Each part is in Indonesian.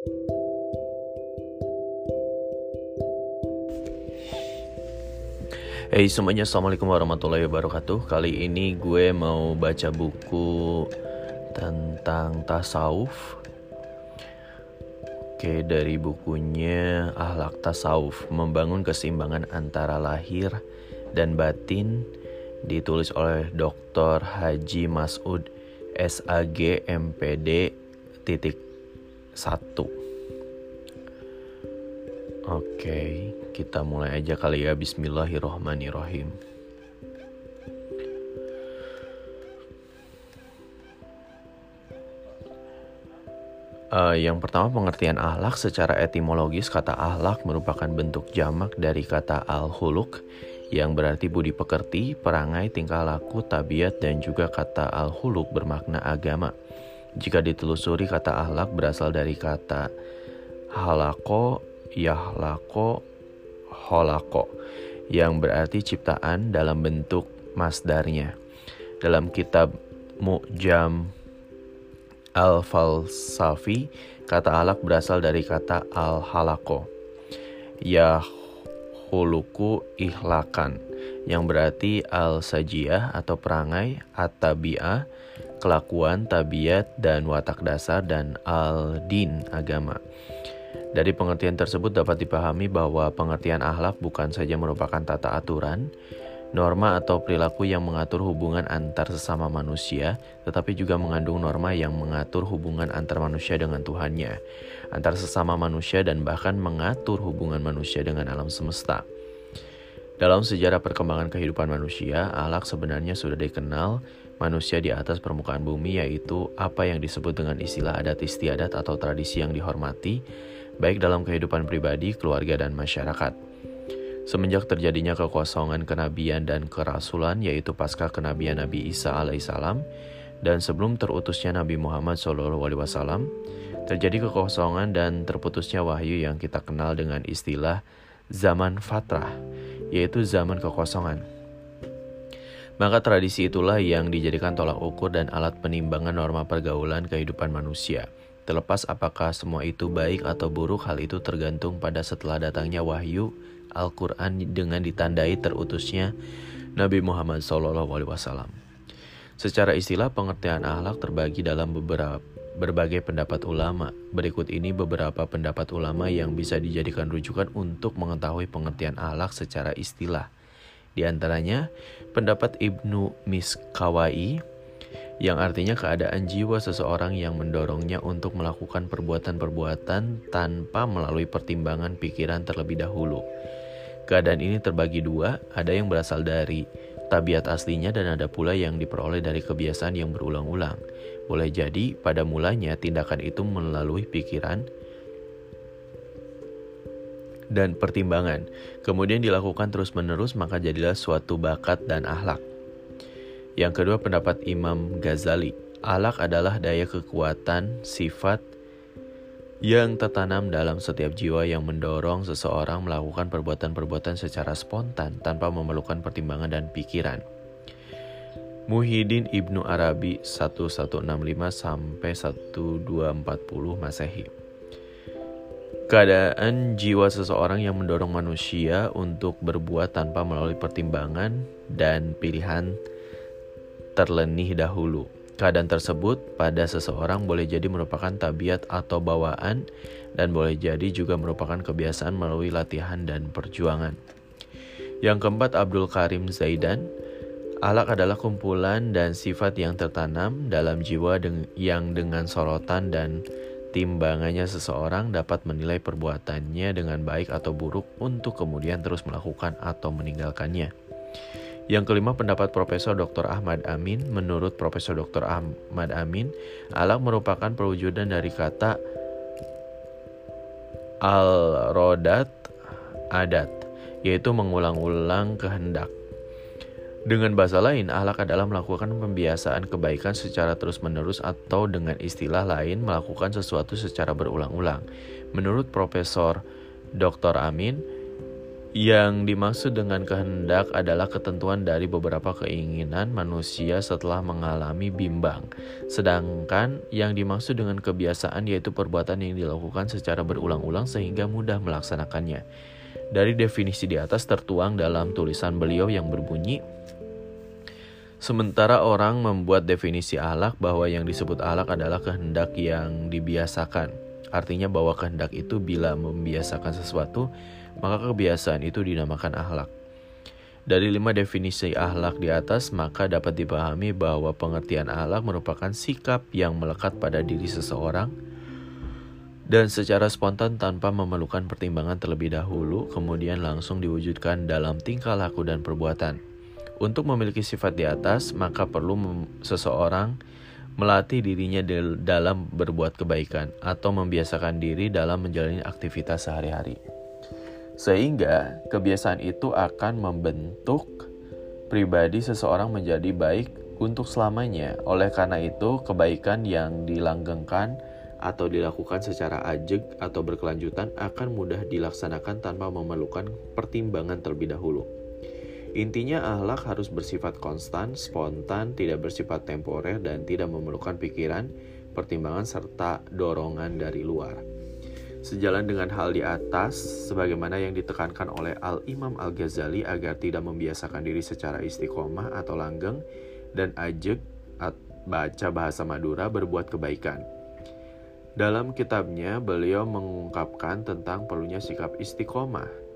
Hey semuanya, Assalamualaikum warahmatullahi wabarakatuh Kali ini gue mau baca buku tentang tasawuf Oke, dari bukunya Ahlak Tasawuf Membangun keseimbangan antara lahir dan batin Ditulis oleh Dr. Haji Masud SAG MPD titik 1 Oke, kita mulai aja kali ya. Bismillahirrohmanirrohim. Uh, yang pertama pengertian ahlak secara etimologis kata ahlak merupakan bentuk jamak dari kata al-huluk yang berarti budi pekerti, perangai, tingkah laku, tabiat dan juga kata al-huluk bermakna agama. Jika ditelusuri kata ahlak berasal dari kata halako yahlako holako yang berarti ciptaan dalam bentuk masdarnya. Dalam kitab Mu'jam Al-Falsafi, kata alak berasal dari kata al-halako. Yahuluku ihlakan, yang berarti al-sajiyah atau perangai, at-tabi'ah, kelakuan, tabiat, dan watak dasar, dan al-din, agama. Dari pengertian tersebut dapat dipahami bahwa pengertian akhlak bukan saja merupakan tata aturan, norma atau perilaku yang mengatur hubungan antar sesama manusia, tetapi juga mengandung norma yang mengatur hubungan antar manusia dengan Tuhannya, antar sesama manusia dan bahkan mengatur hubungan manusia dengan alam semesta. Dalam sejarah perkembangan kehidupan manusia, akhlak sebenarnya sudah dikenal manusia di atas permukaan bumi yaitu apa yang disebut dengan istilah adat istiadat atau tradisi yang dihormati baik dalam kehidupan pribadi, keluarga, dan masyarakat. Semenjak terjadinya kekosongan kenabian dan kerasulan, yaitu pasca kenabian Nabi Isa alaihissalam, dan sebelum terutusnya Nabi Muhammad SAW, terjadi kekosongan dan terputusnya wahyu yang kita kenal dengan istilah zaman fatrah, yaitu zaman kekosongan. Maka tradisi itulah yang dijadikan tolak ukur dan alat penimbangan norma pergaulan kehidupan manusia – Terlepas apakah semua itu baik atau buruk, hal itu tergantung pada setelah datangnya wahyu Al-Quran dengan ditandai terutusnya Nabi Muhammad SAW. Secara istilah pengertian akhlak terbagi dalam beberapa berbagai pendapat ulama. Berikut ini beberapa pendapat ulama yang bisa dijadikan rujukan untuk mengetahui pengertian akhlak secara istilah. Di antaranya, pendapat Ibnu Miskawai yang artinya keadaan jiwa seseorang yang mendorongnya untuk melakukan perbuatan-perbuatan tanpa melalui pertimbangan pikiran terlebih dahulu. Keadaan ini terbagi dua, ada yang berasal dari tabiat aslinya dan ada pula yang diperoleh dari kebiasaan yang berulang-ulang. Boleh jadi pada mulanya tindakan itu melalui pikiran dan pertimbangan, kemudian dilakukan terus-menerus maka jadilah suatu bakat dan akhlak. Yang kedua pendapat Imam Ghazali. Alak adalah daya kekuatan, sifat yang tertanam dalam setiap jiwa yang mendorong seseorang melakukan perbuatan-perbuatan secara spontan tanpa memerlukan pertimbangan dan pikiran. Muhyiddin Ibnu Arabi 1165 sampai 1240 Masehi. Keadaan jiwa seseorang yang mendorong manusia untuk berbuat tanpa melalui pertimbangan dan pilihan terlenih dahulu. Keadaan tersebut pada seseorang boleh jadi merupakan tabiat atau bawaan dan boleh jadi juga merupakan kebiasaan melalui latihan dan perjuangan. Yang keempat Abdul Karim Zaidan Alak adalah kumpulan dan sifat yang tertanam dalam jiwa yang dengan sorotan dan timbangannya seseorang dapat menilai perbuatannya dengan baik atau buruk untuk kemudian terus melakukan atau meninggalkannya. Yang kelima pendapat Profesor Dr. Ahmad Amin. Menurut Profesor Dr. Ahmad Amin, alak merupakan perwujudan dari kata al-rodat adat, yaitu mengulang-ulang kehendak. Dengan bahasa lain, alak adalah melakukan pembiasaan kebaikan secara terus-menerus atau dengan istilah lain melakukan sesuatu secara berulang-ulang. Menurut Profesor Dr. Amin, Yang dimaksud dengan kehendak adalah ketentuan dari beberapa keinginan manusia setelah mengalami bimbang. Sedangkan yang dimaksud dengan kebiasaan yaitu perbuatan yang dilakukan secara berulang-ulang sehingga mudah melaksanakannya. Dari definisi di atas tertuang dalam tulisan beliau yang berbunyi, Sementara orang membuat definisi alak bahwa yang disebut alak adalah kehendak yang dibiasakan. Artinya bahwa kehendak itu bila membiasakan sesuatu, maka kebiasaan itu dinamakan ahlak. Dari lima definisi ahlak di atas, maka dapat dipahami bahwa pengertian ahlak merupakan sikap yang melekat pada diri seseorang dan secara spontan tanpa memerlukan pertimbangan terlebih dahulu, kemudian langsung diwujudkan dalam tingkah laku dan perbuatan. Untuk memiliki sifat di atas, maka perlu seseorang melatih dirinya dalam berbuat kebaikan atau membiasakan diri dalam menjalani aktivitas sehari-hari. Sehingga kebiasaan itu akan membentuk pribadi seseorang menjadi baik untuk selamanya. Oleh karena itu, kebaikan yang dilanggengkan atau dilakukan secara ajeg atau berkelanjutan akan mudah dilaksanakan tanpa memerlukan pertimbangan terlebih dahulu. Intinya ahlak harus bersifat konstan, spontan, tidak bersifat temporer dan tidak memerlukan pikiran, pertimbangan serta dorongan dari luar. Sejalan dengan hal di atas, sebagaimana yang ditekankan oleh Al-Imam Al-Ghazali agar tidak membiasakan diri secara istiqomah atau langgeng dan ajek baca bahasa Madura berbuat kebaikan. Dalam kitabnya, beliau mengungkapkan tentang perlunya sikap istiqomah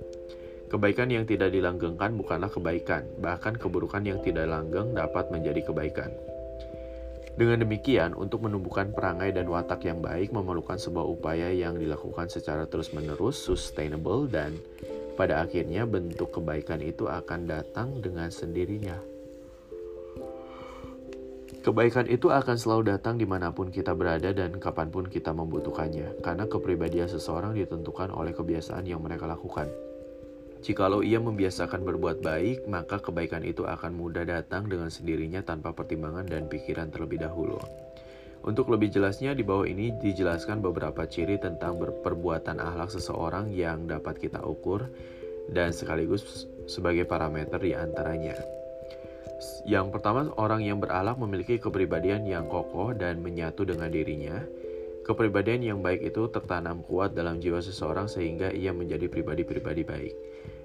Kebaikan yang tidak dilanggengkan bukanlah kebaikan, bahkan keburukan yang tidak langgeng dapat menjadi kebaikan. Dengan demikian, untuk menumbuhkan perangai dan watak yang baik memerlukan sebuah upaya yang dilakukan secara terus-menerus, sustainable, dan pada akhirnya bentuk kebaikan itu akan datang dengan sendirinya. Kebaikan itu akan selalu datang di mana pun kita berada dan kapan pun kita membutuhkannya, karena kepribadian seseorang ditentukan oleh kebiasaan yang mereka lakukan. Jikalau ia membiasakan berbuat baik, maka kebaikan itu akan mudah datang dengan sendirinya tanpa pertimbangan dan pikiran terlebih dahulu. Untuk lebih jelasnya, di bawah ini dijelaskan beberapa ciri tentang perbuatan akhlak seseorang yang dapat kita ukur dan sekaligus sebagai parameter di antaranya. Yang pertama, orang yang berakhlak memiliki kepribadian yang kokoh dan menyatu dengan dirinya. Kepribadian yang baik itu tertanam kuat dalam jiwa seseorang sehingga ia menjadi pribadi-pribadi baik.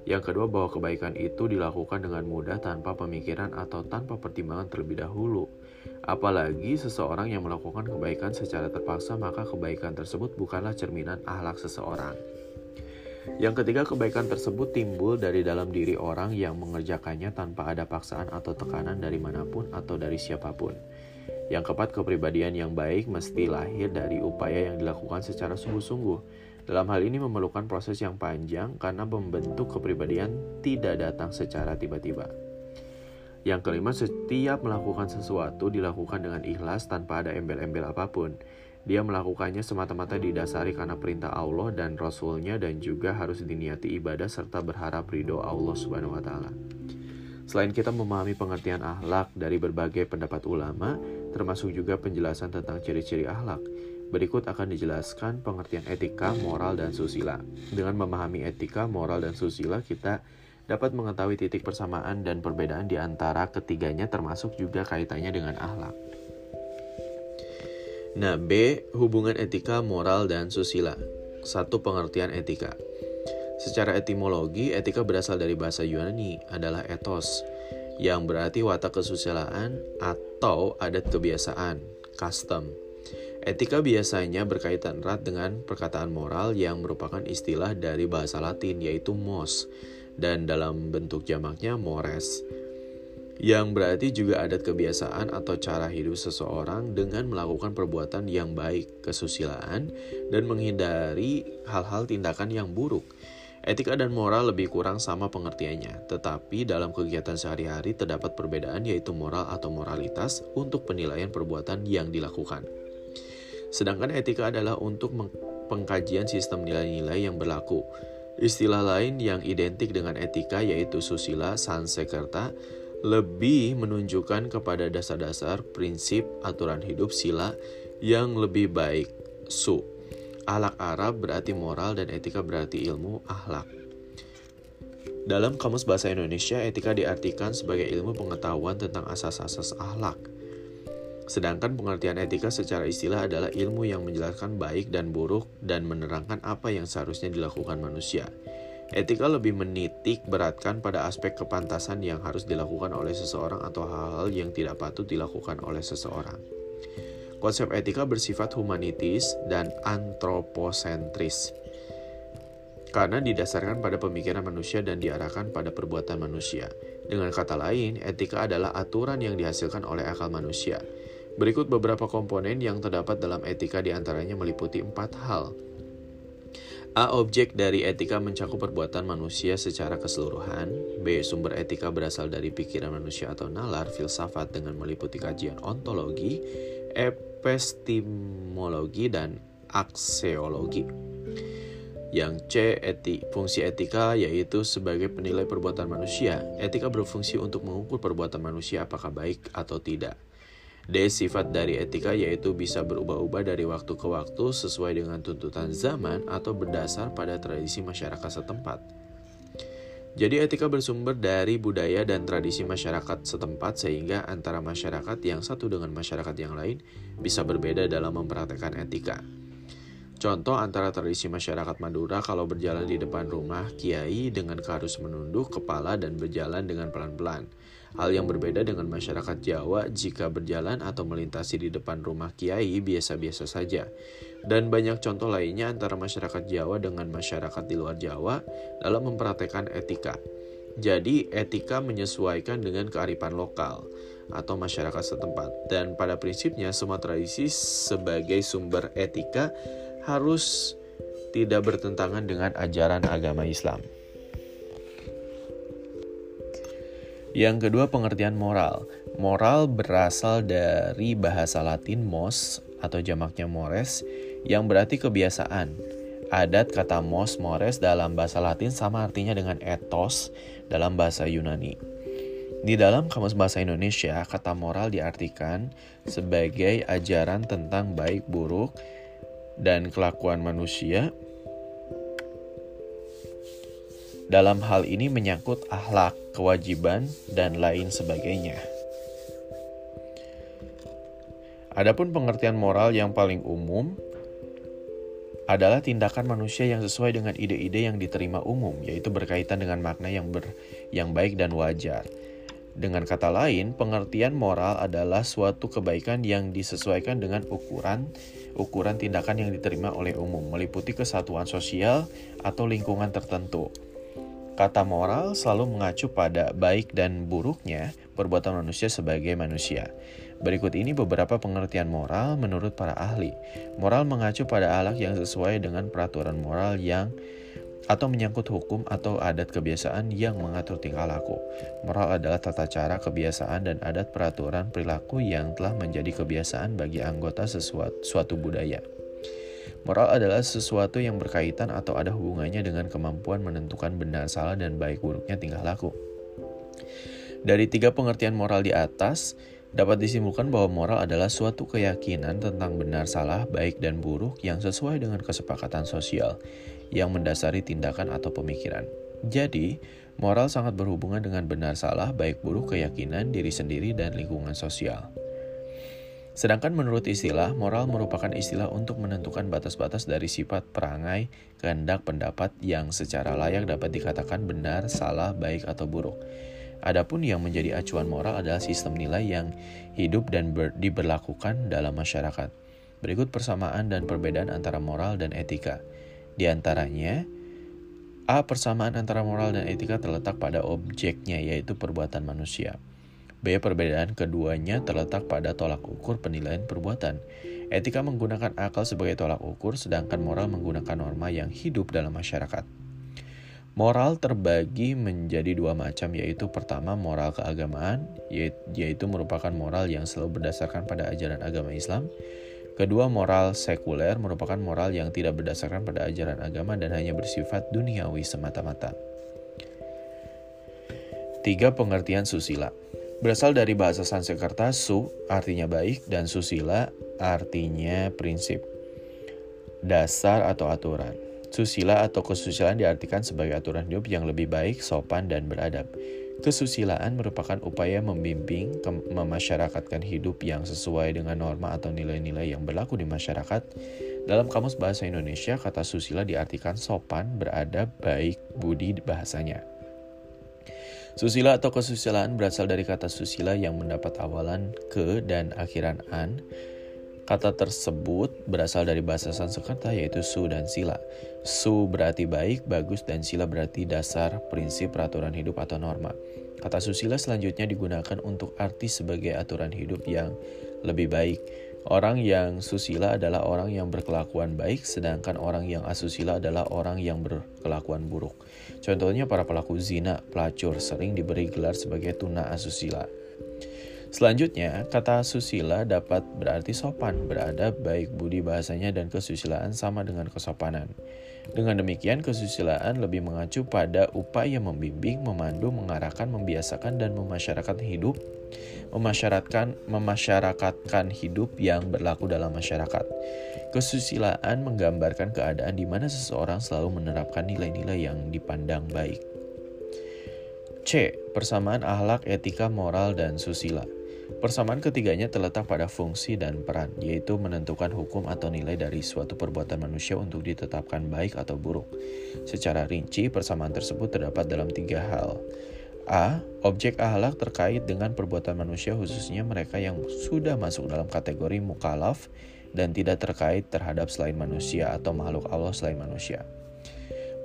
Yang kedua, bahwa kebaikan itu dilakukan dengan mudah tanpa pemikiran atau tanpa pertimbangan terlebih dahulu. Apalagi seseorang yang melakukan kebaikan secara terpaksa, maka kebaikan tersebut bukanlah cerminan ahlak seseorang. Yang ketiga, kebaikan tersebut timbul dari dalam diri orang yang mengerjakannya tanpa ada paksaan atau tekanan dari mana pun atau dari siapa pun. Yang keempat, kepribadian yang baik mesti lahir dari upaya yang dilakukan secara sungguh-sungguh. Dalam hal ini memerlukan proses yang panjang karena membentuk kepribadian tidak datang secara tiba-tiba. Yang kelima, setiap melakukan sesuatu dilakukan dengan ikhlas tanpa ada embel-embel apa pun. Dia melakukannya semata-mata didasari karena perintah Allah dan Rasulnya dan juga harus diniati ibadah serta berharap ridho Allah Subhanahu wa Ta'ala. Selain kita memahami pengertian akhlak dari berbagai pendapat ulama, termasuk juga penjelasan tentang ciri-ciri akhlak. Berikut akan dijelaskan pengertian etika, moral, dan susila. Dengan memahami etika, moral, dan susila, kita dapat mengetahui titik persamaan dan perbedaan di antara ketiganya termasuk juga kaitannya dengan akhlak. Nah, B. Hubungan etika, moral, dan susila. Satu pengertian etika. Secara etimologi, etika berasal dari bahasa Yunani adalah ethos, yang berarti watak kesusilaan atau adat kebiasaan, custom. Etika biasanya berkaitan erat dengan perkataan moral yang merupakan istilah dari bahasa Latin yaitu mos dan dalam bentuk jamaknya mores yang berarti juga adat kebiasaan atau cara hidup seseorang dengan melakukan perbuatan yang baik, kesusilaan, dan menghindari hal-hal tindakan yang buruk. Etika dan moral lebih kurang sama pengertiannya, tetapi dalam kegiatan sehari-hari terdapat perbedaan yaitu moral atau moralitas untuk penilaian perbuatan yang dilakukan. Sedangkan etika adalah untuk pengkajian sistem nilai-nilai yang berlaku. Istilah lain yang identik dengan etika yaitu susila sansekerta lebih menunjukkan kepada dasar-dasar prinsip aturan hidup sila yang lebih baik su Ahlak Arab berarti moral dan etika berarti ilmu ahlak. Dalam Kamus Bahasa Indonesia, etika diartikan sebagai ilmu pengetahuan tentang asas-asas akhlak. Sedangkan pengertian etika secara istilah adalah ilmu yang menjelaskan baik dan buruk dan menerangkan apa yang seharusnya dilakukan manusia. Etika lebih menitik beratkan pada aspek kepantasan yang harus dilakukan oleh seseorang atau hal-hal yang tidak patut dilakukan oleh seseorang. Konsep etika bersifat humanitis dan antroposentris karena didasarkan pada pemikiran manusia dan diarahkan pada perbuatan manusia. Dengan kata lain, etika adalah aturan yang dihasilkan oleh akal manusia. Berikut beberapa komponen yang terdapat dalam etika di antaranya meliputi empat hal. A. Objek dari etika mencakup perbuatan manusia secara keseluruhan. B. Sumber etika berasal dari pikiran manusia atau nalar, filsafat dengan meliputi kajian ontologi, epistemologi, dan akseologi. Yang C, eti, fungsi etika yaitu sebagai penilai perbuatan manusia. Etika berfungsi untuk mengukur perbuatan manusia apakah baik atau tidak. D. Sifat dari etika yaitu bisa berubah-ubah dari waktu ke waktu sesuai dengan tuntutan zaman atau berdasar pada tradisi masyarakat setempat. Jadi etika bersumber dari budaya dan tradisi masyarakat setempat sehingga antara masyarakat yang satu dengan masyarakat yang lain bisa berbeda dalam mempraktekkan etika. Contoh antara tradisi masyarakat Madura kalau berjalan di depan rumah kiai dengan harus menunduk kepala dan berjalan dengan pelan-pelan. Hal yang berbeda dengan masyarakat Jawa jika berjalan atau melintasi di depan rumah kiai biasa-biasa saja. Dan banyak contoh lainnya antara masyarakat Jawa dengan masyarakat di luar Jawa dalam mempraktekkan etika. Jadi, etika menyesuaikan dengan kearifan lokal atau masyarakat setempat. Dan pada prinsipnya, semua tradisi sebagai sumber etika harus tidak bertentangan dengan ajaran agama Islam. Yang kedua, pengertian moral. Moral berasal dari bahasa Latin mos atau jamaknya mores yang berarti kebiasaan. Adat kata mos mores dalam bahasa Latin sama artinya dengan ethos dalam bahasa Yunani. Di dalam Kamus Bahasa Indonesia, kata moral diartikan sebagai ajaran tentang baik buruk dan kelakuan manusia. Dalam hal ini menyangkut akhlak, kewajiban, dan lain sebagainya. Adapun pengertian moral yang paling umum adalah tindakan manusia yang sesuai dengan ide-ide yang diterima umum, yaitu berkaitan dengan makna yang ber, yang baik dan wajar. Dengan kata lain, pengertian moral adalah suatu kebaikan yang disesuaikan dengan ukuran ukuran tindakan yang diterima oleh umum, meliputi kesatuan sosial atau lingkungan tertentu. Kata moral selalu mengacu pada baik dan buruknya perbuatan manusia sebagai manusia. Berikut ini beberapa pengertian moral menurut para ahli. Moral mengacu pada alat yang sesuai dengan peraturan moral yang atau menyangkut hukum atau adat kebiasaan yang mengatur tingkah laku. Moral adalah tata cara, kebiasaan, dan adat peraturan perilaku yang telah menjadi kebiasaan bagi anggota sesuatu suatu budaya. Moral adalah sesuatu yang berkaitan atau ada hubungannya dengan kemampuan menentukan benar, salah, dan baik buruknya tingkah laku. Dari tiga pengertian moral di atas, dapat disimpulkan bahwa moral adalah suatu keyakinan tentang benar, salah, baik, dan buruk yang sesuai dengan kesepakatan sosial yang mendasari tindakan atau pemikiran. Jadi, moral sangat berhubungan dengan benar salah, baik buruk keyakinan diri sendiri dan lingkungan sosial. Sedangkan menurut istilah, moral merupakan istilah untuk menentukan batas-batas dari sifat perangai, kehendak, pendapat yang secara layak dapat dikatakan benar, salah, baik, atau buruk. Adapun yang menjadi acuan moral adalah sistem nilai yang hidup dan ber, diberlakukan dalam masyarakat. Berikut persamaan dan perbedaan antara moral dan etika. Di antaranya, A. Persamaan antara moral dan etika terletak pada objeknya, yaitu perbuatan manusia. B. Perbedaan keduanya terletak pada tolak ukur penilaian perbuatan. Etika menggunakan akal sebagai tolak ukur, sedangkan moral menggunakan norma yang hidup dalam masyarakat. Moral terbagi menjadi dua macam, yaitu pertama moral keagamaan, yaitu merupakan moral yang selalu berdasarkan pada ajaran agama Islam. Kedua, moral sekuler merupakan moral yang tidak berdasarkan pada ajaran agama dan hanya bersifat duniawi semata-mata. Tiga pengertian susila berasal dari bahasa Sanskerta su artinya baik dan susila artinya prinsip, dasar atau aturan. Susila atau kesusilaan diartikan sebagai aturan hidup yang lebih baik, sopan, dan beradab. Kesusilaan merupakan upaya membimbing memasyarakatkan hidup yang sesuai dengan norma atau nilai-nilai yang berlaku di masyarakat. Dalam Kamus Bahasa Indonesia, kata susila diartikan sopan, beradab, baik, budi bahasanya. Susila atau kesusilaan berasal dari kata susila yang mendapat awalan ke dan akhiran an, Kata tersebut berasal dari bahasa Sanskerta yaitu su dan sila. Su berarti baik, bagus, dan sila berarti dasar, prinsip, peraturan hidup atau norma. Kata susila selanjutnya digunakan untuk arti sebagai aturan hidup yang lebih baik. Orang yang susila adalah orang yang berkelakuan baik, sedangkan orang yang asusila adalah orang yang berkelakuan buruk. Contohnya para pelaku zina, pelacur sering diberi gelar sebagai tuna asusila. Selanjutnya, kata susila dapat berarti sopan, beradab, baik budi bahasanya dan kesusilaan sama dengan kesopanan. Dengan demikian, kesusilaan lebih mengacu pada upaya membimbing, memandu, mengarahkan, membiasakan, dan memasyarakat hidup, memasyaratkan, memasyarakatkan hidup yang berlaku dalam masyarakat. Kesusilaan menggambarkan keadaan di mana seseorang selalu menerapkan nilai-nilai yang dipandang baik. C. Persamaan akhlak, etika, moral, dan susila. Persamaan ketiganya terletak pada fungsi dan peran, yaitu menentukan hukum atau nilai dari suatu perbuatan manusia untuk ditetapkan baik atau buruk. Secara rinci, persamaan tersebut terdapat dalam tiga hal. A. Objek ahlak terkait dengan perbuatan manusia khususnya mereka yang sudah masuk dalam kategori mukalaf dan tidak terkait terhadap selain manusia atau makhluk Allah selain manusia.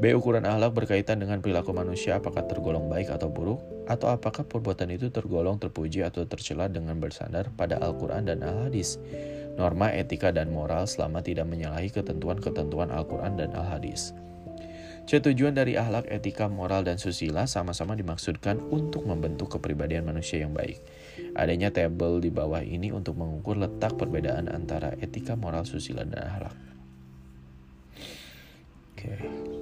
B. Ukuran ahlak berkaitan dengan perilaku manusia apakah tergolong baik atau buruk, atau apakah perbuatan itu tergolong terpuji atau tercela dengan bersandar pada Al-Quran dan Al-Hadis. Norma etika dan moral selama tidak menyalahi ketentuan-ketentuan Al-Quran dan Al-Hadis. C. Tujuan dari ahlak, etika, moral, dan susila sama-sama dimaksudkan untuk membentuk kepribadian manusia yang baik. Adanya tabel di bawah ini untuk mengukur letak perbedaan antara etika, moral, susila, dan ahlak. Oke. Okay.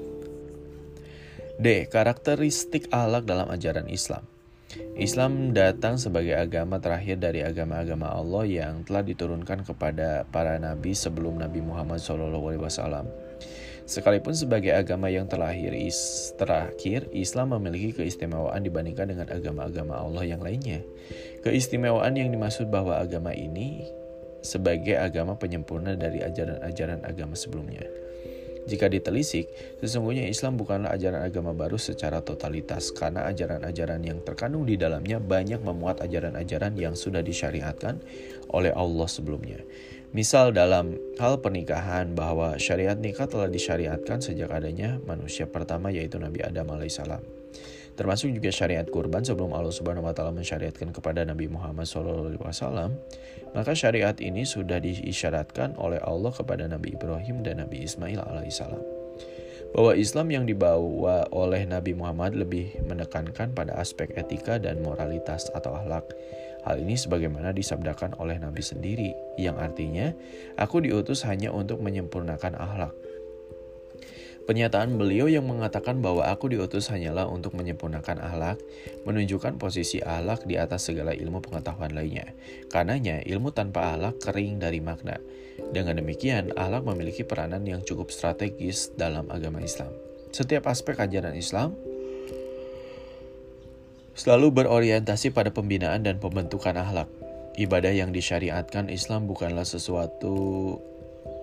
D. Karakteristik akhlak dalam ajaran Islam. Islam datang sebagai agama terakhir dari agama-agama Allah yang telah diturunkan kepada para nabi sebelum Nabi Muhammad SAW. Sekalipun sebagai agama yang terlahir terakhir, Islam memiliki keistimewaan dibandingkan dengan agama-agama Allah yang lainnya. Keistimewaan yang dimaksud bahwa agama ini sebagai agama penyempurna dari ajaran-ajaran agama sebelumnya. Jika ditelisik, sesungguhnya Islam bukanlah ajaran agama baru secara totalitas karena ajaran-ajaran yang terkandung di dalamnya banyak memuat ajaran-ajaran yang sudah disyariatkan oleh Allah sebelumnya. Misal dalam hal pernikahan bahwa syariat nikah telah disyariatkan sejak adanya manusia pertama yaitu Nabi Adam alaihissalam termasuk juga syariat kurban sebelum Allah Subhanahu wa taala mensyariatkan kepada Nabi Muhammad SAW, maka syariat ini sudah diisyaratkan oleh Allah kepada Nabi Ibrahim dan Nabi Ismail alaihissalam. Bahwa Islam yang dibawa oleh Nabi Muhammad lebih menekankan pada aspek etika dan moralitas atau akhlak. Hal ini sebagaimana disabdakan oleh Nabi sendiri, yang artinya, aku diutus hanya untuk menyempurnakan akhlak. Pernyataan beliau yang mengatakan bahwa aku diutus hanyalah untuk menyempurnakan ahlak, menunjukkan posisi ahlak di atas segala ilmu pengetahuan lainnya. Karenanya, ilmu tanpa ahlak kering dari makna. Dengan demikian, ahlak memiliki peranan yang cukup strategis dalam agama Islam. Setiap aspek ajaran Islam selalu berorientasi pada pembinaan dan pembentukan ahlak. Ibadah yang disyariatkan Islam bukanlah sesuatu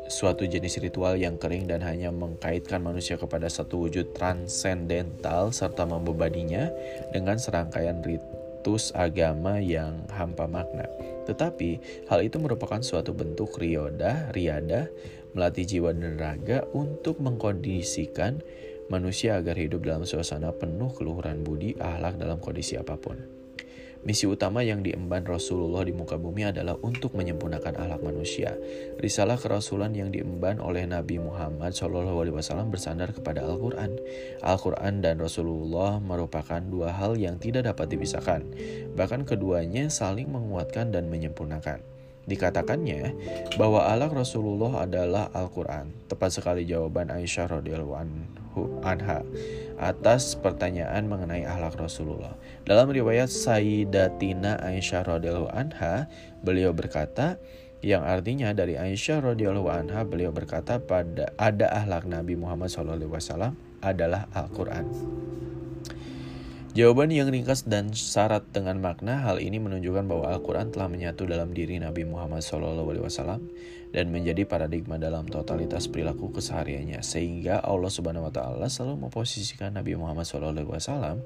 suatu jenis ritual yang kering dan hanya mengkaitkan manusia kepada satu wujud transendental serta membebaninya dengan serangkaian ritus agama yang hampa makna. Tetapi, hal itu merupakan suatu bentuk rioda, riada, melatih jiwa dan raga untuk mengkondisikan manusia agar hidup dalam suasana penuh keluhuran budi, ahlak dalam kondisi apa pun. Misi utama yang diemban Rasulullah di muka bumi adalah untuk menyempurnakan ahlak manusia. Risalah kerasulan yang diemban oleh Nabi Muhammad SAW bersandar kepada Al-Quran. Al-Quran dan Rasulullah merupakan dua hal yang tidak dapat dipisahkan. Bahkan keduanya saling menguatkan dan menyempurnakan. Dikatakannya bahwa ahlak Rasulullah adalah Al-Quran. Tepat sekali jawaban Aisyah radhiyallahu anha atas pertanyaan mengenai akhlak Rasulullah. Dalam riwayat Sayyidatina Aisyah radhiyallahu anha, beliau berkata, yang artinya dari Aisyah radhiyallahu anha beliau berkata pada ada ahlak Nabi Muhammad SAW adalah Al-Quran. Jawaban yang ringkas dan syarat dengan makna hal ini menunjukkan bahwa Al-Quran telah menyatu dalam diri Nabi Muhammad SAW dan menjadi paradigma dalam totalitas perilaku kesehariannya sehingga Allah Subhanahu Wa Taala selalu memposisikan Nabi Muhammad SAW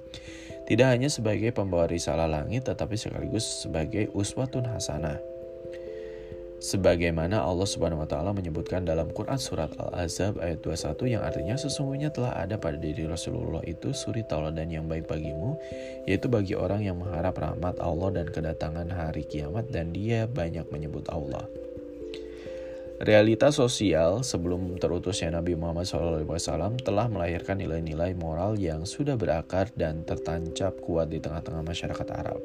tidak hanya sebagai pembawa risalah langit tetapi sekaligus sebagai uswatun hasanah sebagaimana Allah Subhanahu wa taala menyebutkan dalam Quran surat Al-Azab ayat 21 yang artinya sesungguhnya telah ada pada diri Rasulullah itu suri tauladan yang baik bagimu yaitu bagi orang yang mengharap rahmat Allah dan kedatangan hari kiamat dan dia banyak menyebut Allah. Realitas sosial sebelum terutusnya Nabi Muhammad SAW telah melahirkan nilai-nilai moral yang sudah berakar dan tertancap kuat di tengah-tengah masyarakat Arab.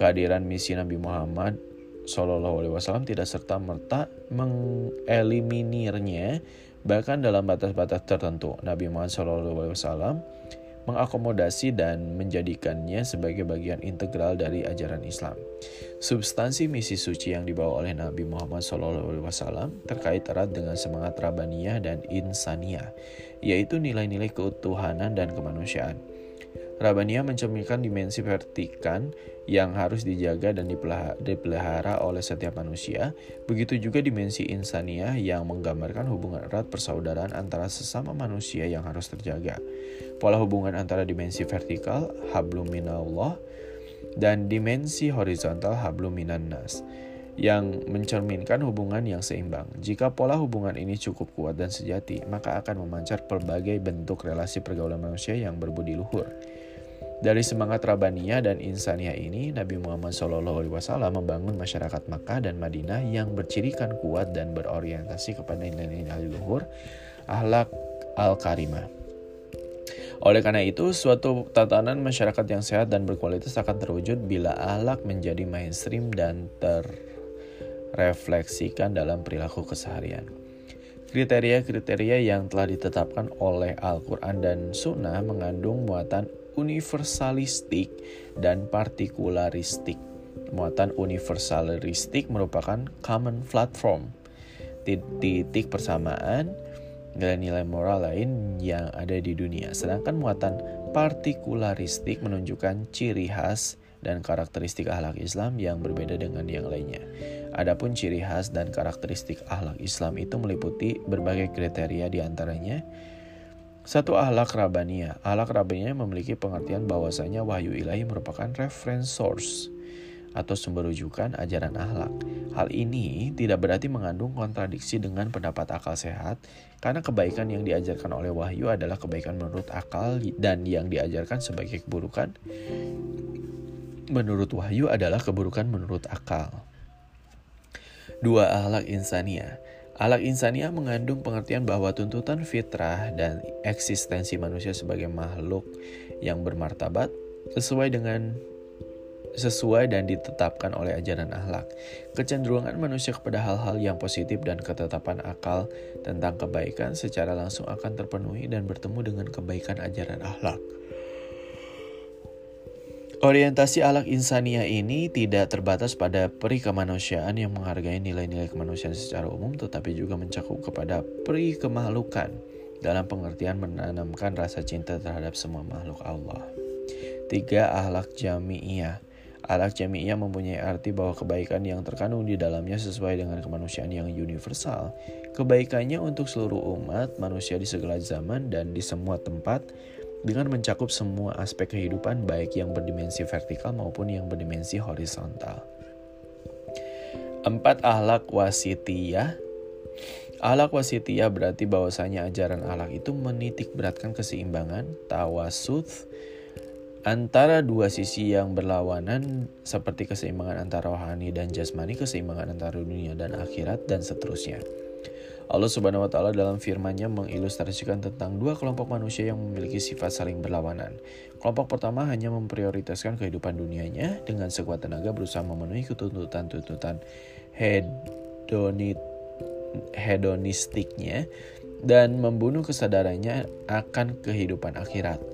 Kehadiran misi Nabi Muhammad Wasallam tidak serta merta mengeliminirnya bahkan dalam batas-batas tertentu Nabi Muhammad Wasallam mengakomodasi dan menjadikannya sebagai bagian integral dari ajaran Islam. Substansi misi suci yang dibawa oleh Nabi Muhammad SAW terkait erat dengan semangat Rabaniyah dan Insaniyah, yaitu nilai-nilai keutuhanan dan kemanusiaan. Rabania mencerminkan dimensi vertikan yang harus dijaga dan dipelihara oleh setiap manusia. Begitu juga dimensi insania yang menggambarkan hubungan erat persaudaraan antara sesama manusia yang harus terjaga. Pola hubungan antara dimensi vertikal, hablum minallah, dan dimensi horizontal, hablum minan nas yang mencerminkan hubungan yang seimbang. Jika pola hubungan ini cukup kuat dan sejati, maka akan memancar berbagai bentuk relasi pergaulan manusia yang berbudi luhur. Dari semangat Rabaniyah dan Insaniah ini, Nabi Muhammad SAW membangun masyarakat Makkah dan Madinah yang bercirikan kuat dan berorientasi kepada nilai-nilai luhur, ahlak al-karimah. Oleh karena itu, suatu tatanan masyarakat yang sehat dan berkualitas akan terwujud bila ahlak menjadi mainstream dan terrefleksikan dalam perilaku keseharian. Kriteria-kriteria yang telah ditetapkan oleh Al-Quran dan Sunnah mengandung muatan universalistik dan partikularistik. Muatan universalistik merupakan common platform, titik persamaan nilai-nilai moral lain yang ada di dunia. Sedangkan muatan partikularistik menunjukkan ciri khas dan karakteristik akhlak Islam yang berbeda dengan yang lainnya. Adapun ciri khas dan karakteristik akhlak Islam itu meliputi berbagai kriteria di antaranya satu ahlak rabania. Ahlak rabania memiliki pengertian bahwasanya wahyu ilahi merupakan reference source atau sumber rujukan ajaran ahlak. Hal ini tidak berarti mengandung kontradiksi dengan pendapat akal sehat, karena kebaikan yang diajarkan oleh wahyu adalah kebaikan menurut akal dan yang diajarkan sebagai keburukan menurut wahyu adalah keburukan menurut akal. Dua ahlak insania. Alak insaniah mengandung pengertian bahwa tuntutan fitrah dan eksistensi manusia sebagai makhluk yang bermartabat sesuai dengan sesuai dan ditetapkan oleh ajaran akhlak. Kecenderungan manusia kepada hal-hal yang positif dan ketetapan akal tentang kebaikan secara langsung akan terpenuhi dan bertemu dengan kebaikan ajaran akhlak. Orientasi alak insania ini tidak terbatas pada peri kemanusiaan yang menghargai nilai-nilai kemanusiaan secara umum, tetapi juga mencakup kepada peri kemahlukan dalam pengertian menanamkan rasa cinta terhadap semua makhluk Allah. Tiga ahlak jami'iyah. Ahlak jami'iyah mempunyai arti bahwa kebaikan yang terkandung di dalamnya sesuai dengan kemanusiaan yang universal. Kebaikannya untuk seluruh umat, manusia di segala zaman dan di semua tempat, dengan mencakup semua aspek kehidupan baik yang berdimensi vertikal maupun yang berdimensi horizontal. Empat ahlak wasitiyah Ahlak wasitiyah berarti bahwasanya ajaran ahlak itu menitik beratkan keseimbangan, tawasud, antara dua sisi yang berlawanan seperti keseimbangan antara rohani dan jasmani, keseimbangan antara dunia dan akhirat, dan seterusnya. Allah Subhanahu wa taala dalam firman-Nya mengilustrasikan tentang dua kelompok manusia yang memiliki sifat saling berlawanan. Kelompok pertama hanya memprioritaskan kehidupan dunianya dengan sekuat tenaga berusaha memenuhi ketuntutan-tuntutan hedonit hedonistiknya dan membunuh kesadarannya akan kehidupan akhirat.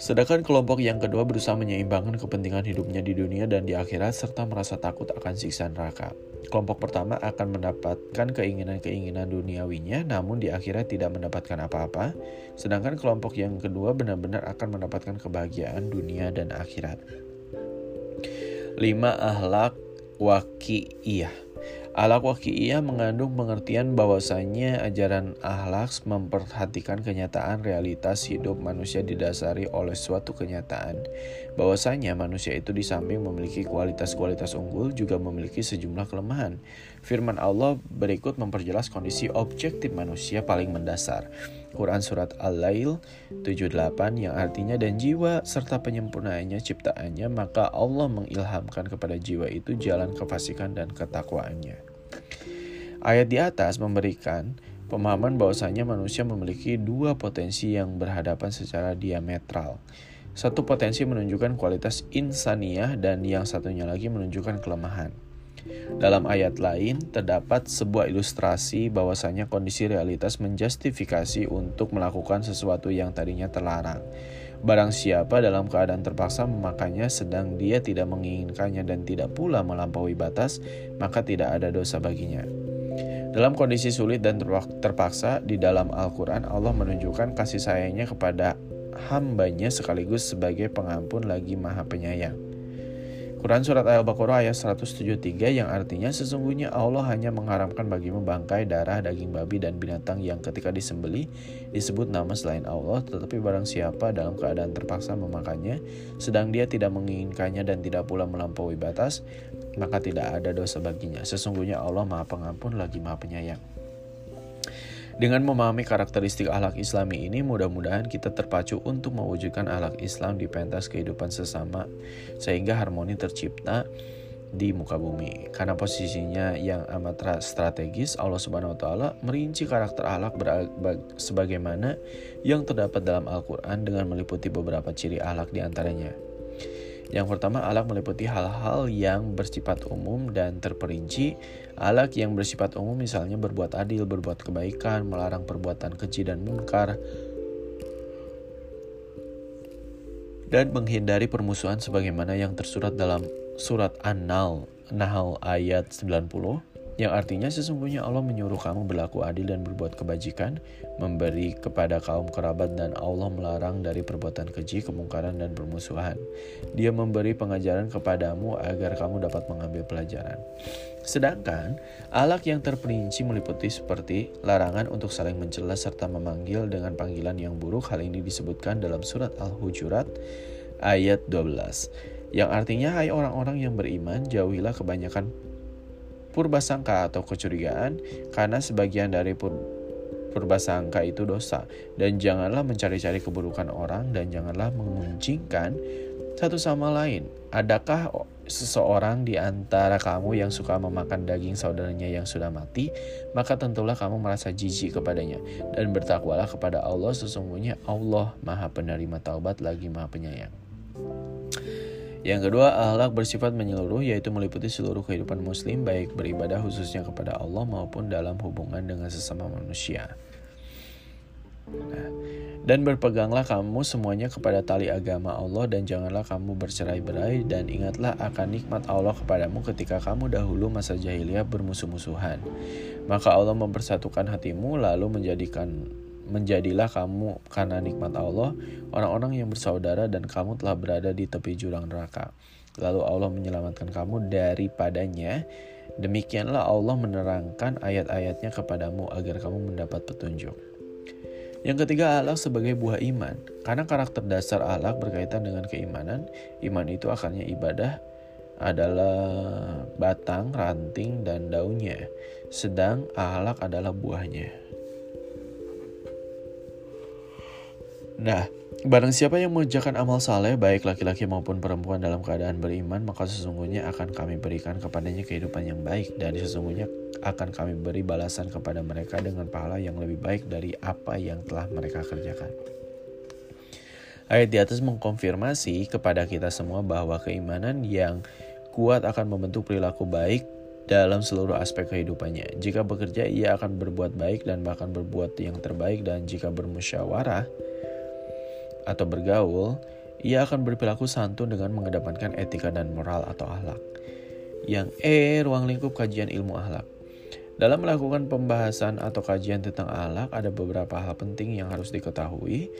Sedangkan kelompok yang kedua berusaha menyeimbangkan kepentingan hidupnya di dunia dan di akhirat serta merasa takut akan siksa neraka. Kelompok pertama akan mendapatkan keinginan-keinginan duniawinya namun di akhirat tidak mendapatkan apa-apa. Sedangkan kelompok yang kedua benar-benar akan mendapatkan kebahagiaan dunia dan akhirat. 5. Ahlak Waki'iyah Ahlak waki'iyah mengandung pengertian bahwasanya ajaran ahlak memperhatikan kenyataan realitas hidup manusia didasari oleh suatu kenyataan bahwasanya manusia itu di samping memiliki kualitas-kualitas unggul juga memiliki sejumlah kelemahan. Firman Allah berikut memperjelas kondisi objektif manusia paling mendasar. Quran Surat Al-Lail 78 yang artinya dan jiwa serta penyempurnaannya ciptaannya maka Allah mengilhamkan kepada jiwa itu jalan kefasikan dan ketakwaannya. Ayat di atas memberikan pemahaman bahwasanya manusia memiliki dua potensi yang berhadapan secara diametral. Satu potensi menunjukkan kualitas insaniah dan yang satunya lagi menunjukkan kelemahan. Dalam ayat lain terdapat sebuah ilustrasi bahwasanya kondisi realitas menjustifikasi untuk melakukan sesuatu yang tadinya terlarang. Barang siapa dalam keadaan terpaksa memakannya sedang dia tidak menginginkannya dan tidak pula melampaui batas, maka tidak ada dosa baginya. Dalam kondisi sulit dan terpaksa di dalam Al-Quran, Allah menunjukkan kasih sayangnya kepada hambanya sekaligus sebagai pengampun lagi maha penyayang. Quran Surat Al-Baqarah ayat 173 yang artinya sesungguhnya Allah hanya mengharamkan bagimu bangkai, darah, daging babi, dan binatang yang ketika disembeli disebut nama selain Allah tetapi barang siapa dalam keadaan terpaksa memakannya sedang dia tidak menginginkannya dan tidak pula melampaui batas maka tidak ada dosa baginya. Sesungguhnya Allah maha pengampun lagi maha penyayang. Dengan memahami karakteristik akhlak islami ini, mudah-mudahan kita terpacu untuk mewujudkan akhlak Islam di pentas kehidupan sesama, sehingga harmoni tercipta di muka bumi. Karena posisinya yang amat strategis, Allah Subhanahu wa taala merinci karakter akhlak sebagaimana yang terdapat dalam Al-Qur'an dengan meliputi beberapa ciri akhlak di antaranya. Yang pertama, alak meliputi hal-hal yang bersifat umum dan terperinci. Alak yang bersifat umum misalnya berbuat adil, berbuat kebaikan, melarang perbuatan keji dan mungkar, dan menghindari permusuhan sebagaimana yang tersurat dalam surat An-Nahl, Nahl ayat 90 yang artinya sesungguhnya Allah menyuruh kamu berlaku adil dan berbuat kebajikan, memberi kepada kaum kerabat dan Allah melarang dari perbuatan keji, kemungkaran dan permusuhan. Dia memberi pengajaran kepadamu agar kamu dapat mengambil pelajaran. Sedangkan alak yang terperinci meliputi seperti larangan untuk saling mencela serta memanggil dengan panggilan yang buruk. Hal ini disebutkan dalam surat Al-Hujurat ayat 12 yang artinya hai orang-orang yang beriman jauhilah kebanyakan purbasangka atau kecurigaan karena sebagian dari pur purbasangka itu dosa dan janganlah mencari-cari keburukan orang dan janganlah menguncingkan satu sama lain. Adakah seseorang di antara kamu yang suka memakan daging saudaranya yang sudah mati, maka tentulah kamu merasa jijik kepadanya dan bertakwalah kepada Allah sesungguhnya Allah Maha Penerima Taubat lagi Maha Penyayang. Yang kedua, akhlak bersifat menyeluruh yaitu meliputi seluruh kehidupan muslim baik beribadah khususnya kepada Allah maupun dalam hubungan dengan sesama manusia. Nah, dan berpeganglah kamu semuanya kepada tali agama Allah dan janganlah kamu bercerai-berai dan ingatlah akan nikmat Allah kepadamu ketika kamu dahulu masa jahiliyah bermusuh-musuhan. Maka Allah mempersatukan hatimu lalu menjadikan menjadilah kamu karena nikmat Allah orang-orang yang bersaudara dan kamu telah berada di tepi jurang neraka. Lalu Allah menyelamatkan kamu daripadanya. Demikianlah Allah menerangkan ayat-ayatnya kepadamu agar kamu mendapat petunjuk. Yang ketiga, alak sebagai buah iman. Karena karakter dasar alak berkaitan dengan keimanan, iman itu akarnya ibadah adalah batang, ranting, dan daunnya. Sedang alak adalah buahnya. Nah, barang siapa yang mengerjakan amal saleh, baik laki-laki maupun perempuan dalam keadaan beriman, maka sesungguhnya akan kami berikan kepadanya kehidupan yang baik, dan sesungguhnya akan kami beri balasan kepada mereka dengan pahala yang lebih baik dari apa yang telah mereka kerjakan. Ayat di atas mengkonfirmasi kepada kita semua bahwa keimanan yang kuat akan membentuk perilaku baik dalam seluruh aspek kehidupannya. Jika bekerja, ia akan berbuat baik dan bahkan berbuat yang terbaik, dan jika bermusyawarah, atau bergaul, ia akan berperilaku santun dengan mengedepankan etika dan moral atau akhlak. Yang E, ruang lingkup kajian ilmu akhlak. Dalam melakukan pembahasan atau kajian tentang akhlak, ada beberapa hal penting yang harus diketahui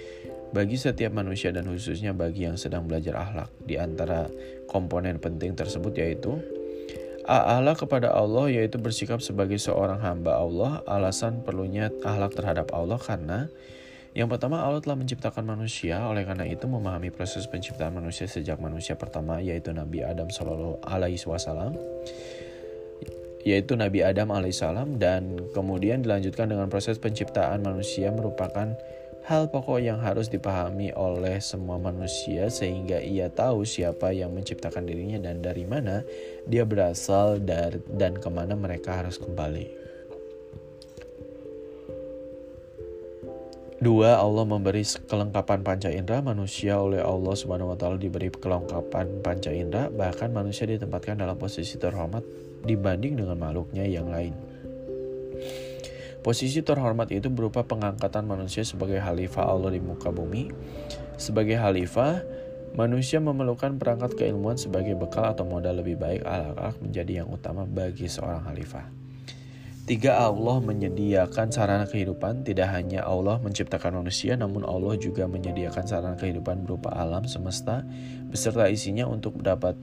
bagi setiap manusia dan khususnya bagi yang sedang belajar akhlak. Di antara komponen penting tersebut yaitu Allah kepada Allah yaitu bersikap sebagai seorang hamba Allah. Alasan perlunya akhlak terhadap Allah karena yang pertama Allah telah menciptakan manusia, oleh karena itu memahami proses penciptaan manusia sejak manusia pertama yaitu Nabi Adam Shallallahu Alaihi Wasallam yaitu Nabi Adam alaihissalam dan kemudian dilanjutkan dengan proses penciptaan manusia merupakan hal pokok yang harus dipahami oleh semua manusia sehingga ia tahu siapa yang menciptakan dirinya dan dari mana dia berasal dan ke mana mereka harus kembali. Dua, Allah memberi kelengkapan panca indera. Manusia oleh Allah Subhanahu wa taala diberi kelengkapan panca indera, bahkan manusia ditempatkan dalam posisi terhormat dibanding dengan makhluknya yang lain. Posisi terhormat itu berupa pengangkatan manusia sebagai khalifah Allah di muka bumi. Sebagai khalifah, manusia memerlukan perangkat keilmuan sebagai bekal atau modal lebih baik akhlak menjadi yang utama bagi seorang khalifah. Tiga, Allah menyediakan sarana kehidupan. Tidak hanya Allah menciptakan manusia, namun Allah juga menyediakan sarana kehidupan berupa alam semesta beserta isinya untuk dapat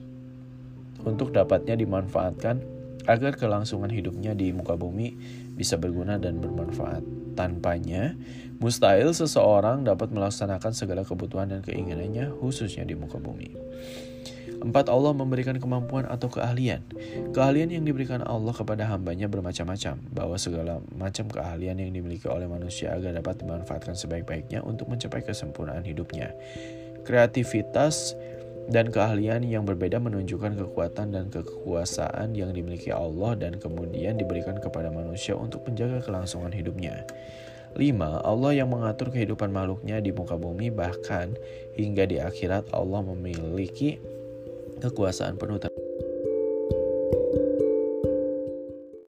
untuk dapatnya dimanfaatkan agar kelangsungan hidupnya di muka bumi bisa berguna dan bermanfaat. Tanpanya, mustahil seseorang dapat melaksanakan segala kebutuhan dan keinginannya khususnya di muka bumi. Empat, Allah memberikan kemampuan atau keahlian. Keahlian yang diberikan Allah kepada hambanya bermacam-macam, bahwa segala macam keahlian yang dimiliki oleh manusia agar dapat dimanfaatkan sebaik-baiknya untuk mencapai kesempurnaan hidupnya. Kreativitas dan keahlian yang berbeda menunjukkan kekuatan dan kekuasaan yang dimiliki Allah dan kemudian diberikan kepada manusia untuk menjaga kelangsungan hidupnya. 5. Allah yang mengatur kehidupan makhluknya di muka bumi bahkan hingga di akhirat Allah memiliki kekuasaan penuh